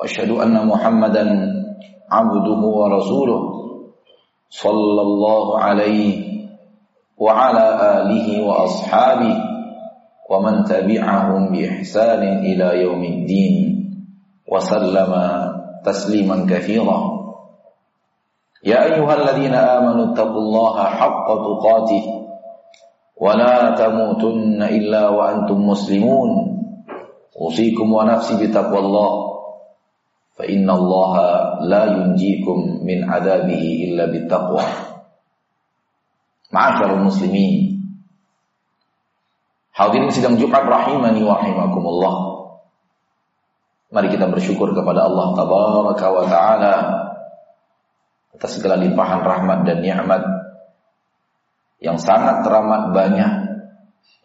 وأشهد أن محمدا عبده ورسوله صلى الله عليه وعلى آله وأصحابه ومن تبعهم بإحسان إلى يوم الدين وسلم تسليما كثيرا. يا أيها الذين آمنوا اتقوا الله حق تقاته ولا تموتن إلا وأنتم مسلمون. أوصيكم ونفسي بتقوى الله. فَإِنَّ اللَّهَ لَا يُنْجِيكُمْ مِنْ عَذَابِهِ إِلَّا بِالتَّقْوَى bittaqwa. Ma'asyarul muslimin. Hadirin sidang Jumat rahimani wa rahimakumullah. Mari kita bersyukur kepada Allah tabaraka wa taala atas segala limpahan rahmat dan nikmat yang sangat teramat banyak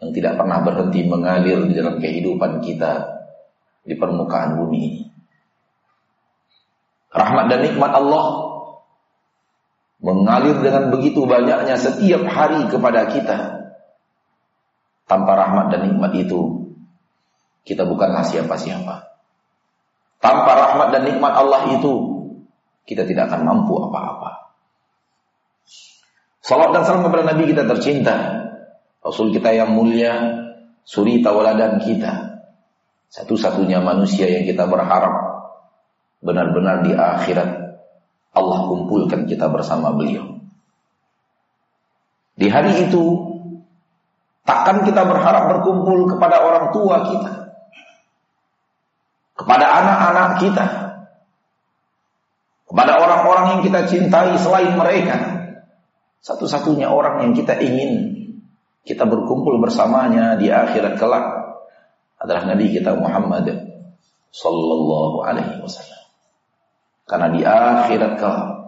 yang tidak pernah berhenti mengalir di dalam kehidupan kita di permukaan bumi ini. Rahmat dan nikmat Allah mengalir dengan begitu banyaknya setiap hari kepada kita. Tanpa rahmat dan nikmat itu, kita bukanlah siapa-siapa. Tanpa rahmat dan nikmat Allah itu, kita tidak akan mampu apa-apa. Salam dan salam kepada Nabi kita tercinta, Rasul kita yang mulia, suri tauladan kita, satu-satunya manusia yang kita berharap benar-benar di akhirat Allah kumpulkan kita bersama beliau. Di hari itu takkan kita berharap berkumpul kepada orang tua kita, kepada anak-anak kita, kepada orang-orang yang kita cintai selain mereka. Satu-satunya orang yang kita ingin kita berkumpul bersamanya di akhirat kelak adalah Nabi kita Muhammad sallallahu alaihi wasallam. Karena di akhirat kau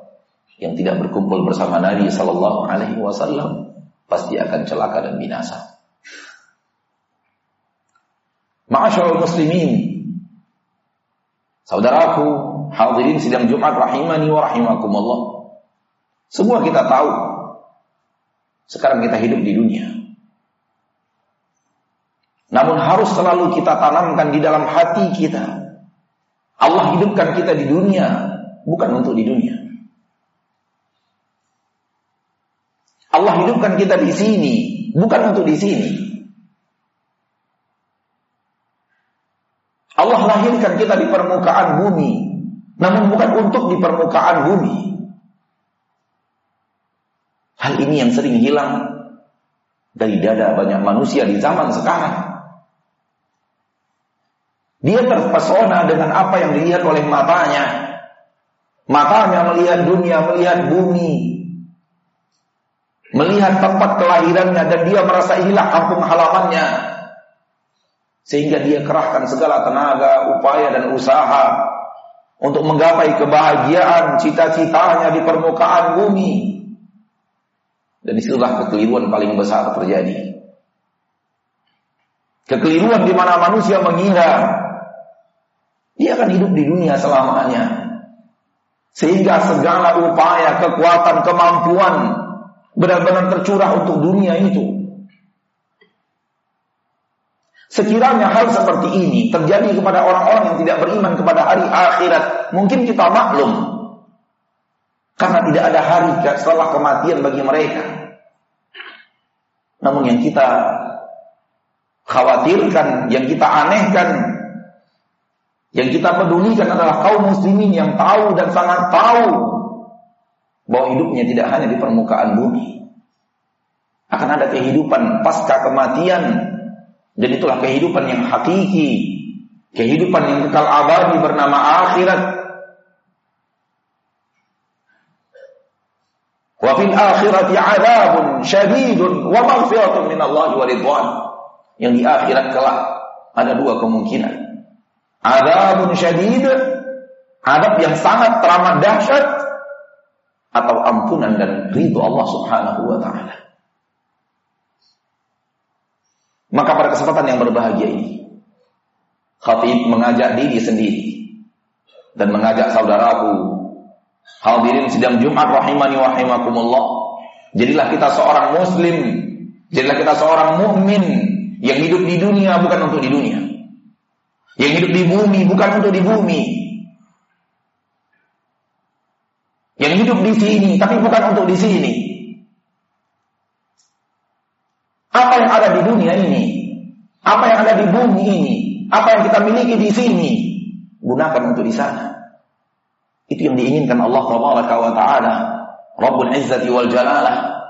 yang tidak berkumpul bersama Nabi Sallallahu Alaihi Wasallam pasti akan celaka dan binasa. Ma'asyarul muslimin. Saudaraku Hadirin sidang Jumat rahimani wa rahimakumullah. Semua kita tahu Sekarang kita hidup di dunia. Namun harus selalu kita tanamkan di dalam hati kita Allah hidupkan kita di dunia bukan untuk di dunia. Allah hidupkan kita di sini, bukan untuk di sini. Allah lahirkan kita di permukaan bumi, namun bukan untuk di permukaan bumi. Hal ini yang sering hilang dari dada banyak manusia di zaman sekarang. Dia terpesona dengan apa yang dilihat oleh matanya. Matanya melihat dunia, melihat bumi, melihat tempat kelahirannya dan dia merasa inilah kampung halamannya. Sehingga dia kerahkan segala tenaga, upaya dan usaha untuk menggapai kebahagiaan cita-citanya di permukaan bumi. Dan di situlah kekeliruan paling besar terjadi. Kekeliruan di mana manusia mengira dia akan hidup di dunia selamanya. Sehingga segala upaya, kekuatan, kemampuan benar-benar tercurah untuk dunia itu. Sekiranya hal seperti ini terjadi kepada orang-orang yang tidak beriman kepada hari akhirat, mungkin kita maklum. Karena tidak ada hari setelah kematian bagi mereka. Namun yang kita khawatirkan, yang kita anehkan, yang kita pedulikan adalah kaum muslimin yang tahu dan sangat tahu bahwa hidupnya tidak hanya di permukaan bumi. Akan ada kehidupan pasca kematian dan itulah kehidupan yang hakiki, kehidupan yang kekal abadi bernama akhirat. Wa fil akhirati syadidun wa maghfiratun min Allah wa. Yang di akhirat kelak ada dua kemungkinan adabun syadid, adab yang sangat teramat dahsyat atau ampunan dan ridho Allah Subhanahu wa taala. Maka pada kesempatan yang berbahagia ini, khatib mengajak diri sendiri dan mengajak saudaraku hadirin sidang Jumat rahimani wa rahimakumullah. Jadilah kita seorang muslim, jadilah kita seorang mukmin yang hidup di dunia bukan untuk di dunia. Yang hidup di bumi bukan untuk di bumi. Yang hidup di sini tapi bukan untuk di sini. Apa yang ada di dunia ini? Apa yang ada di bumi ini? Apa yang kita miliki di sini? Gunakan untuk di sana. Itu yang diinginkan Allah Taala wa taala, Rabbul Izzati wal Jalalah.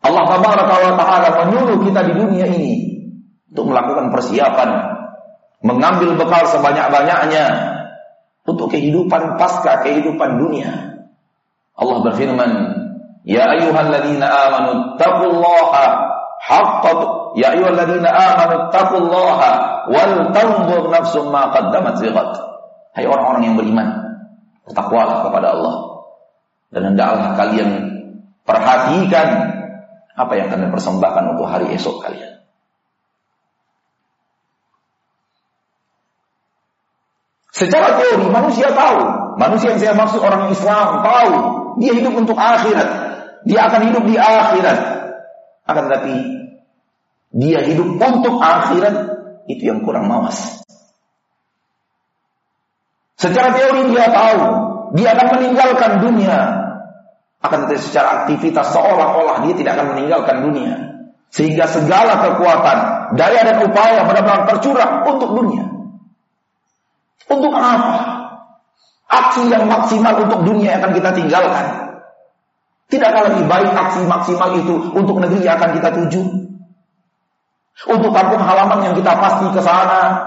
Allah Tabaraka wa taala menyuruh kita di dunia ini untuk melakukan persiapan, mengambil bekal sebanyak-banyaknya untuk kehidupan pasca kehidupan dunia. Allah berfirman, Ya ayyuhalladzina amanu taqullaha haqqa ya ayyuhalladzina amanu taqullaha wal tanzur nafsum ma qaddamat lighad. Hai orang-orang yang beriman, bertakwalah kepada Allah dan hendaklah kalian perhatikan apa yang kalian persembahkan untuk hari esok kalian. Secara teori manusia tahu, manusia yang saya maksud orang Islam tahu, dia hidup untuk akhirat. Dia akan hidup di akhirat. Akan tetapi dia hidup untuk akhirat itu yang kurang mawas. Secara teori dia tahu dia akan meninggalkan dunia. Akan tetapi secara aktivitas seolah-olah dia tidak akan meninggalkan dunia. Sehingga segala kekuatan, daya dan upaya benar-benar tercurah untuk dunia. Untuk apa? Aksi yang maksimal untuk dunia yang akan kita tinggalkan. Tidakkah lebih baik aksi maksimal itu untuk negeri yang akan kita tuju? Untuk kampung halaman yang kita pasti ke sana,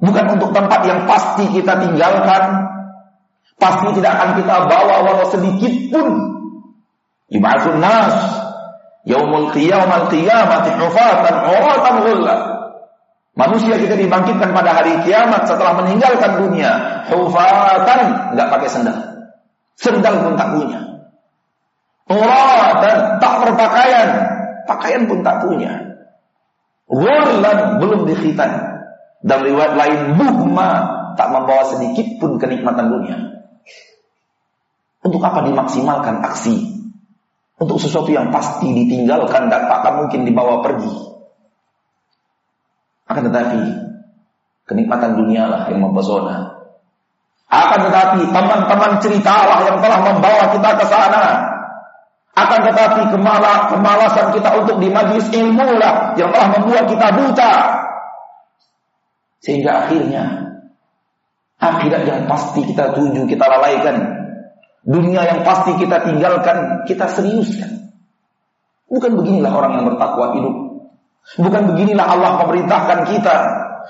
bukan untuk tempat yang pasti kita tinggalkan, pasti tidak akan kita bawa walau sedikit pun. Ibadun nas yaumul qiyamah qiyamati hufatan uratan ghullah. Manusia kita dibangkitkan pada hari kiamat setelah meninggalkan dunia, hufatan, enggak pakai sendal. Sendal pun tak punya dan tak berpakaian, pakaian pun tak punya. Ghurlan belum dikhitan. Dan riwayat lain buhma tak membawa sedikit pun kenikmatan dunia. Untuk apa dimaksimalkan aksi? Untuk sesuatu yang pasti ditinggalkan dan tak mungkin dibawa pergi. Akan tetapi kenikmatan dunia lah yang mempesona. Akan tetapi teman-teman ceritalah yang telah membawa kita ke sana. Akan tetapi kemala, kemalasan kita untuk di majlis ilmu lah yang telah membuat kita buta. Sehingga akhirnya akhirat yang pasti kita tuju, kita lalaikan. Dunia yang pasti kita tinggalkan, kita seriuskan. Bukan beginilah orang yang bertakwa hidup. Bukan beginilah Allah memerintahkan kita.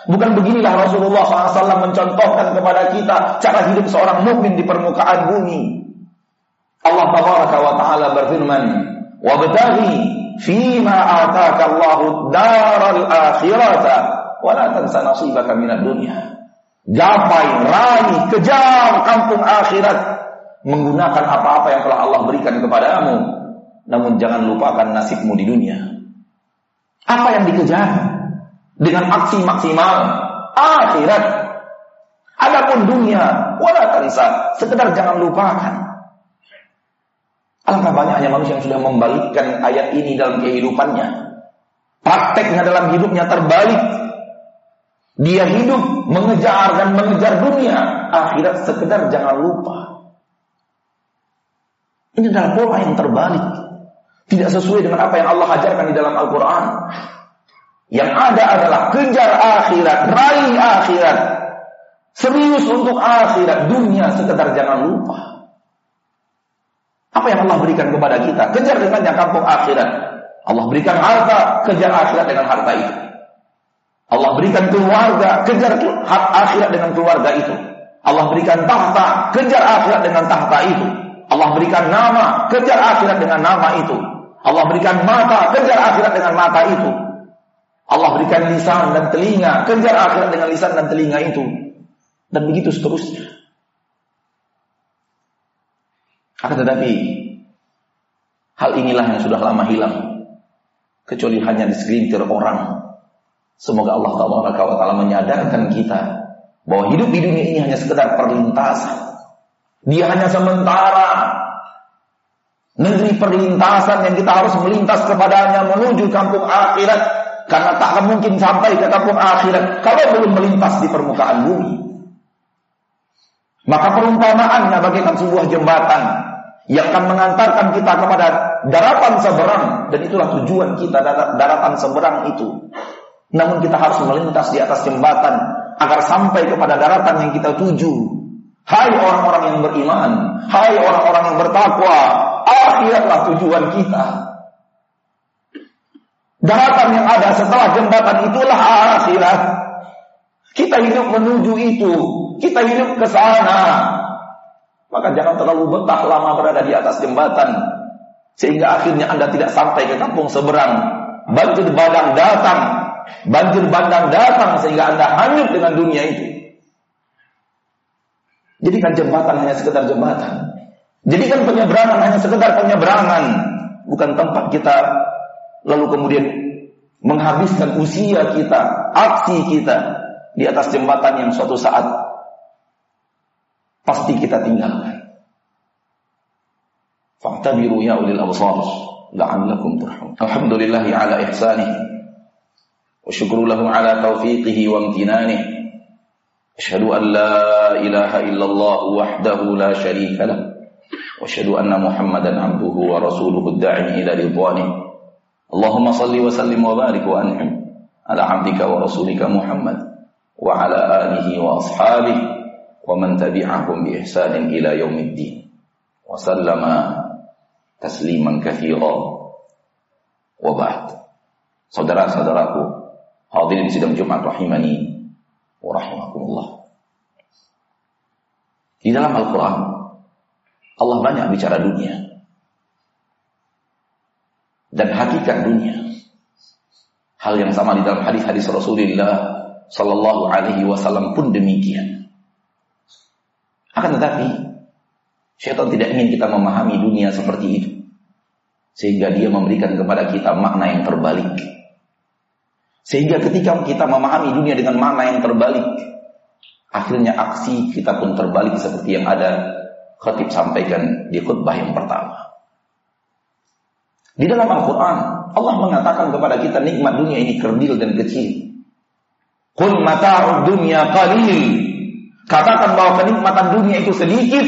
Bukan beginilah Rasulullah SAW mencontohkan kepada kita cara hidup seorang mukmin di permukaan bumi. Allah tabaraka wa taala berfirman, "Wabtaghi fima ataka Allahu daral akhirata wa la tansa nasibaka minad dunya." Gapai, raih, kejar kampung akhirat menggunakan apa-apa yang telah Allah berikan kepadamu. Namun jangan lupakan nasibmu di dunia. Apa yang dikejar? Dengan aksi maksimal akhirat. Adapun dunia, wala tansa, sekedar jangan lupakan Alangkah banyaknya manusia yang sudah membalikkan ayat ini dalam kehidupannya. Prakteknya dalam hidupnya terbalik. Dia hidup mengejar dan mengejar dunia. Akhirat sekedar jangan lupa. Ini adalah pola yang terbalik. Tidak sesuai dengan apa yang Allah ajarkan di dalam Al-Quran. Yang ada adalah kejar akhirat, raih akhirat. Serius untuk akhirat, dunia sekedar jangan lupa. Apa yang Allah berikan kepada kita? Kejar dengannya kampung akhirat. Allah berikan harta, kejar akhirat dengan harta itu. Allah berikan keluarga, kejar hak akhirat dengan keluarga itu. Allah berikan tahta, kejar akhirat dengan tahta itu. Allah berikan nama, kejar akhirat dengan nama itu. Allah berikan mata, kejar akhirat dengan mata itu. Allah berikan lisan dan telinga, kejar akhirat dengan lisan dan telinga itu. Dan begitu seterusnya. Akan tetapi hal inilah yang sudah lama hilang. Kecuali hanya di segelintir orang. Semoga Allah Taala menyadarkan kita bahwa hidup di dunia ini hanya sekedar perlintasan. Dia hanya sementara. Negeri perlintasan yang kita harus melintas kepadanya menuju kampung akhirat. Karena tak akan mungkin sampai ke kampung akhirat kalau belum melintas di permukaan bumi. Maka perumpamaannya bagaikan sebuah jembatan yang akan mengantarkan kita kepada daratan seberang dan itulah tujuan kita daratan seberang itu. Namun kita harus melintas di atas jembatan agar sampai kepada daratan yang kita tuju. Hai orang-orang yang beriman, hai orang-orang yang bertakwa, akhiratlah tujuan kita. Daratan yang ada setelah jembatan itulah akhirat. Kita hidup menuju itu, kita hidup ke sana. Maka jangan terlalu betah lama berada di atas jembatan sehingga akhirnya Anda tidak sampai ke kampung seberang. Banjir badang datang, banjir bandang datang sehingga Anda hanyut dengan dunia itu. Jadikan jembatan hanya sekedar jembatan. Jadi kan penyeberangan hanya sekedar penyeberangan, bukan tempat kita lalu kemudian menghabiskan usia kita, aksi kita di atas jembatan yang suatu saat pasti kita tinggalkan. Fa'tabiru ya ulil absar la'allakum turham. Alhamdulillahi ala ihsanih wa syukrulahu ala tawfiqihi wa imtinanih. Asyhadu an la ilaha illallah wahdahu la syarika lahu. له وأشهد أن محمدا عبده ورسوله الداعي إلى رضوانه. اللهم صل وسلم وبارك وأنعم على عبدك ورسولك محمد وعلى آله وأصحابه ومن تبعهم بإحسان إلى يوم الدين. وسلم تسليما كثيرا. وبعد. saudara-saudaraku hadirin sidang Jumat rahimani warahmatullah. Di dalam Al-Quran, Allah banyak bicara dunia. Dan hakikat dunia. Hal yang sama di dalam hadis-hadis Rasulullah Sallallahu Alaihi Wasallam pun demikian. Akan tetapi, syaitan tidak ingin kita memahami dunia seperti itu. Sehingga dia memberikan kepada kita makna yang terbalik. Sehingga ketika kita memahami dunia dengan makna yang terbalik, akhirnya aksi kita pun terbalik seperti yang ada khatib sampaikan di khutbah yang pertama. Di dalam Al-Quran, Allah mengatakan kepada kita nikmat dunia ini kerdil dan kecil. Qul mata'ud dunya qalil. Katakan bahwa kenikmatan dunia itu sedikit.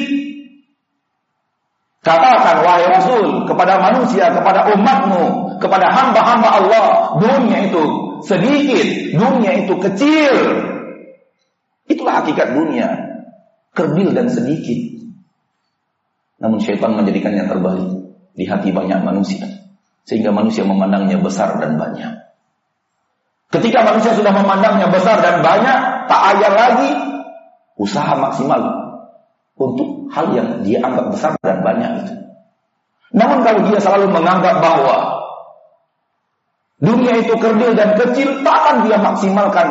Katakan wahai Rasul kepada manusia, kepada umatmu, kepada hamba-hamba Allah, dunia itu sedikit, dunia itu kecil. Itulah hakikat dunia, kerdil dan sedikit. Namun syaitan menjadikannya terbalik di hati banyak manusia. Sehingga manusia memandangnya besar dan banyak. Ketika manusia sudah memandangnya besar dan banyak, tak ayal lagi usaha maksimal untuk hal yang dia anggap besar dan banyak itu. Namun kalau dia selalu menganggap bahwa Dunia itu kerdil dan kecil, takkan dia maksimalkan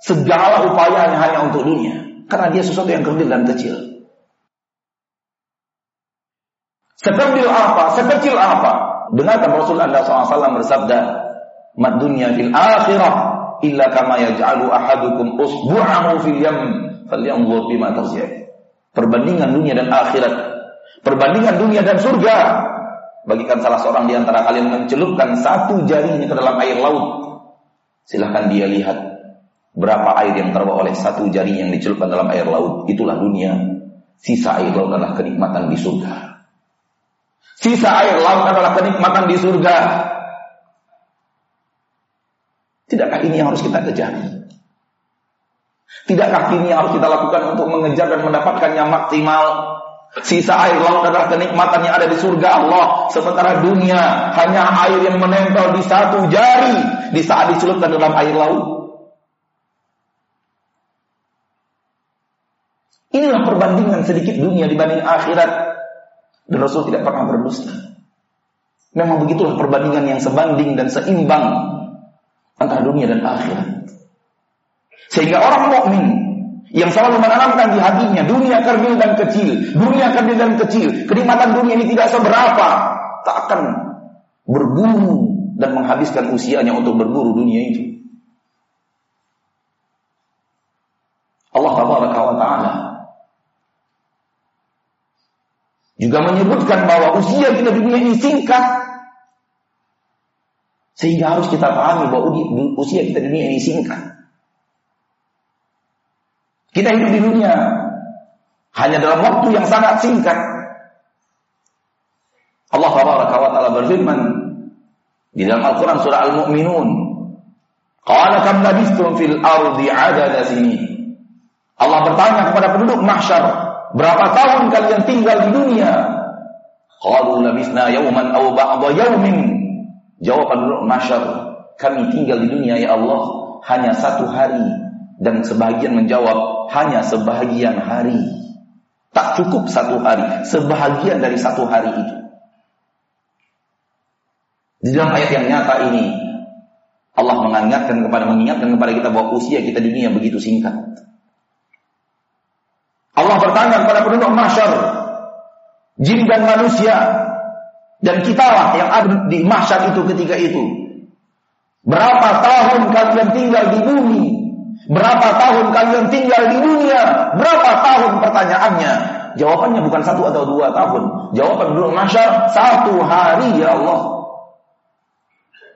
segala upayanya hanya untuk dunia. Karena dia sesuatu yang kerdil dan kecil. Sekerdil apa? Sekecil apa? Dengarkan Rasulullah SAW bersabda, "Mad dunya fil akhirah illa kama yaj'alu ahadukum usbu'ahu fil yam falyanzur bima tarji'." Perbandingan dunia dan akhirat, perbandingan dunia dan surga Bagikan salah seorang di antara kalian mencelupkan satu jarinya ke dalam air laut. Silahkan dia lihat berapa air yang terbawa oleh satu jari yang dicelupkan dalam air laut. Itulah dunia. Sisa air laut adalah kenikmatan di surga. Sisa air laut adalah kenikmatan di surga. Tidakkah ini yang harus kita kejar? Tidakkah ini yang harus kita lakukan untuk mengejar dan mendapatkannya maksimal? Sisa air laut adalah kenikmatan yang ada di surga Allah. Sementara dunia hanya air yang menempel di satu jari di saat dicelupkan dalam air laut. Inilah perbandingan sedikit dunia dibanding akhirat. Dan Rasul tidak pernah berdusta. Memang begitulah perbandingan yang sebanding dan seimbang. antara dunia dan akhirat. Sehingga orang mukmin yang selalu menanamkan di hatinya dunia kerdil dan kecil, dunia kerdil dan kecil, kenikmatan dunia ini tidak seberapa, tak akan berburu dan menghabiskan usianya untuk berburu dunia itu. Allah taala juga menyebutkan bahwa usia kita di dunia ini singkat sehingga harus kita pahami bahwa usia kita di dunia ini singkat. Kita hidup di dunia hanya dalam waktu yang sangat singkat. Allah taala berfirman di dalam Al-Qur'an surah Al-Mu'minun, "Qala kam labistum fil ardi 'adada sini." Allah bertanya kepada penduduk mahsyar, "Berapa tahun kalian tinggal di dunia?" Qalu labisna yawman aw ba'dha yawmin. Jawab mahsyar, "Kami tinggal di dunia ya Allah hanya satu hari." Dan sebagian menjawab, hanya sebahagian hari. Tak cukup satu hari, sebahagian dari satu hari itu. Di dalam ayat yang nyata ini, Allah mengingatkan kepada mengingatkan kepada kita bahwa usia kita di dunia begitu singkat. Allah bertanya kepada penduduk mahsyar, jin dan manusia, dan kitalah yang ada di mahsyar itu ketika itu. Berapa tahun kalian tinggal di bumi Berapa tahun kalian tinggal di dunia? Berapa tahun pertanyaannya? Jawabannya bukan satu atau dua tahun. Jawaban dulu masyar satu hari ya Allah.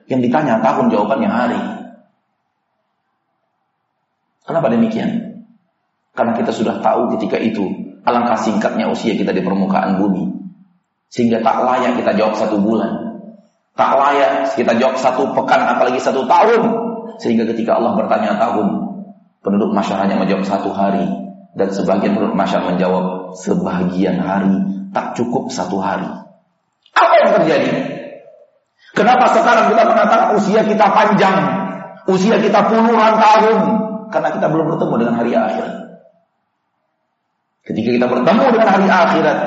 Yang ditanya tahun jawabannya hari. Kenapa demikian? Karena kita sudah tahu ketika itu alangkah singkatnya usia kita di permukaan bumi. Sehingga tak layak kita jawab satu bulan. Tak layak kita jawab satu pekan apalagi satu tahun. Sehingga ketika Allah bertanya tahun, Penduduk masyarakat hanya menjawab satu hari dan sebagian penduduk masyarakat menjawab sebagian hari tak cukup satu hari. Apa yang terjadi? Kenapa sekarang kita mengatakan usia kita panjang, usia kita puluhan tahun? Karena kita belum bertemu dengan hari akhirat. Ketika kita bertemu dengan hari akhirat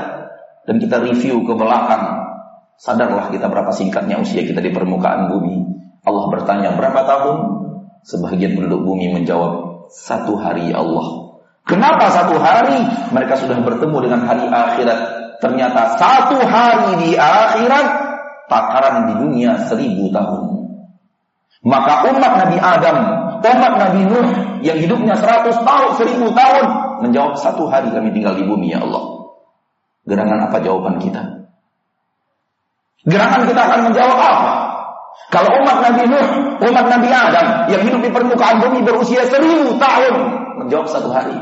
dan kita review ke belakang, sadarlah kita berapa singkatnya usia kita di permukaan bumi. Allah bertanya berapa tahun? Sebagian penduduk bumi menjawab satu hari ya Allah. Kenapa satu hari? Mereka sudah bertemu dengan hari akhirat. Ternyata satu hari di akhirat takaran di dunia seribu tahun. Maka umat Nabi Adam, umat Nabi Nuh yang hidupnya seratus tahun, seribu tahun menjawab satu hari kami tinggal di bumi ya Allah. Gerangan apa jawaban kita? Gerangan kita akan menjawab apa? Kalau umat Nabi Nuh, umat Nabi Adam yang hidup di permukaan bumi berusia seribu tahun, menjawab satu hari.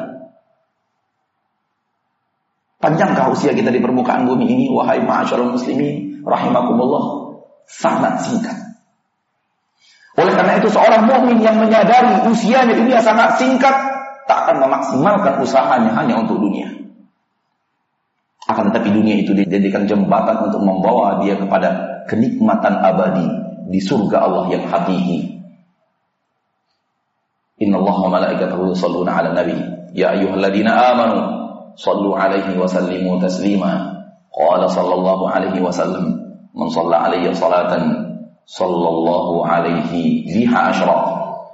Panjangkah usia kita di permukaan bumi ini, wahai ma'asyarul muslimin, rahimakumullah, sangat singkat. Oleh karena itu seorang mukmin yang menyadari usianya dunia sangat singkat, tak akan memaksimalkan usahanya hanya untuk dunia. Akan tetapi dunia itu dijadikan jembatan untuk membawa dia kepada kenikmatan abadi di surga Allah yang hakiki. Inna Allah wa malaikatahu yusalluna ala nabi. Ya ayyuhalladzina amanu sallu alaihi wa sallimu taslima. Qala sallallahu alaihi wasallam man shalla alayya salatan sallallahu alaihi biha ashra.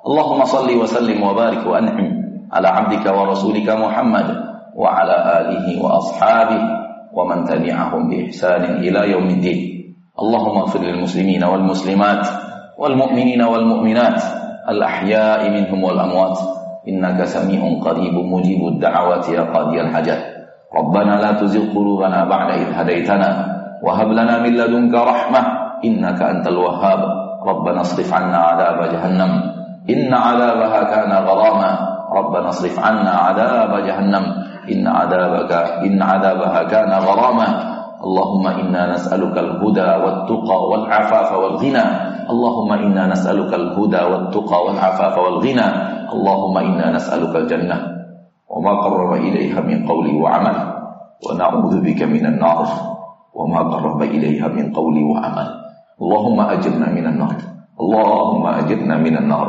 Allahumma salli wa sallim wa barik wa an'im ala abdika wa rasulika Muhammad wa ala alihi wa ashabihi wa man tabi'ahum bi ihsanin ila yaumiddin. Allahumma ighfir lil muslimina wal muslimat wal mu'minina wal mu'minat al ahya'i minhum wal amwat innaka sami'un mujibud da'awati ya qadiyal hajat. Rabbana la tuzigh qulubana ba'da hadaytana wa hab lana min ladunka rahmah innaka antal wahhab. ربنا اصرف عنا عذاب جهنم. إن عذابك إن عذابها كان غراما. اللهم إنا نسألك الهدى والتقى والعفاف والغنى. اللهم إنا نسألك الهدى والتقى والعفاف والغنى. اللهم إنا نسألك الجنة وما قرب إليها من قول وعمل. ونعوذ بك من النار وما قرب إليها من قول وعمل. اللهم أجرنا من النار. اللهم أجرنا من النار.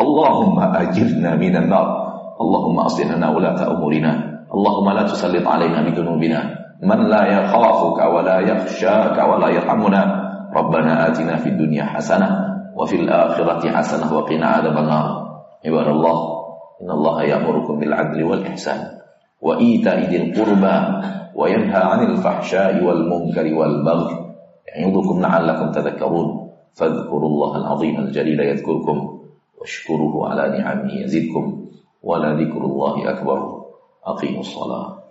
اللهم أجرنا من النار. اللهم أصلنا ولاة أمورنا. اللهم لا تسلط علينا بذنوبنا. من لا يخافك ولا يخشاك ولا يرحمنا ربنا آتنا في الدنيا حسنة وفي الآخرة حسنة وقنا عذاب النار. عباد الله إن الله يأمركم بالعدل والإحسان وإيتاء ذي القربى وينهى عن الفحشاء والمنكر والبغي. يعظكم لعلكم تذكرون. فاذكروا الله العظيم الجليل يذكركم واشكروه على نعمه يزدكم. ولذكر الله أكبر. أقيموا الصلاة.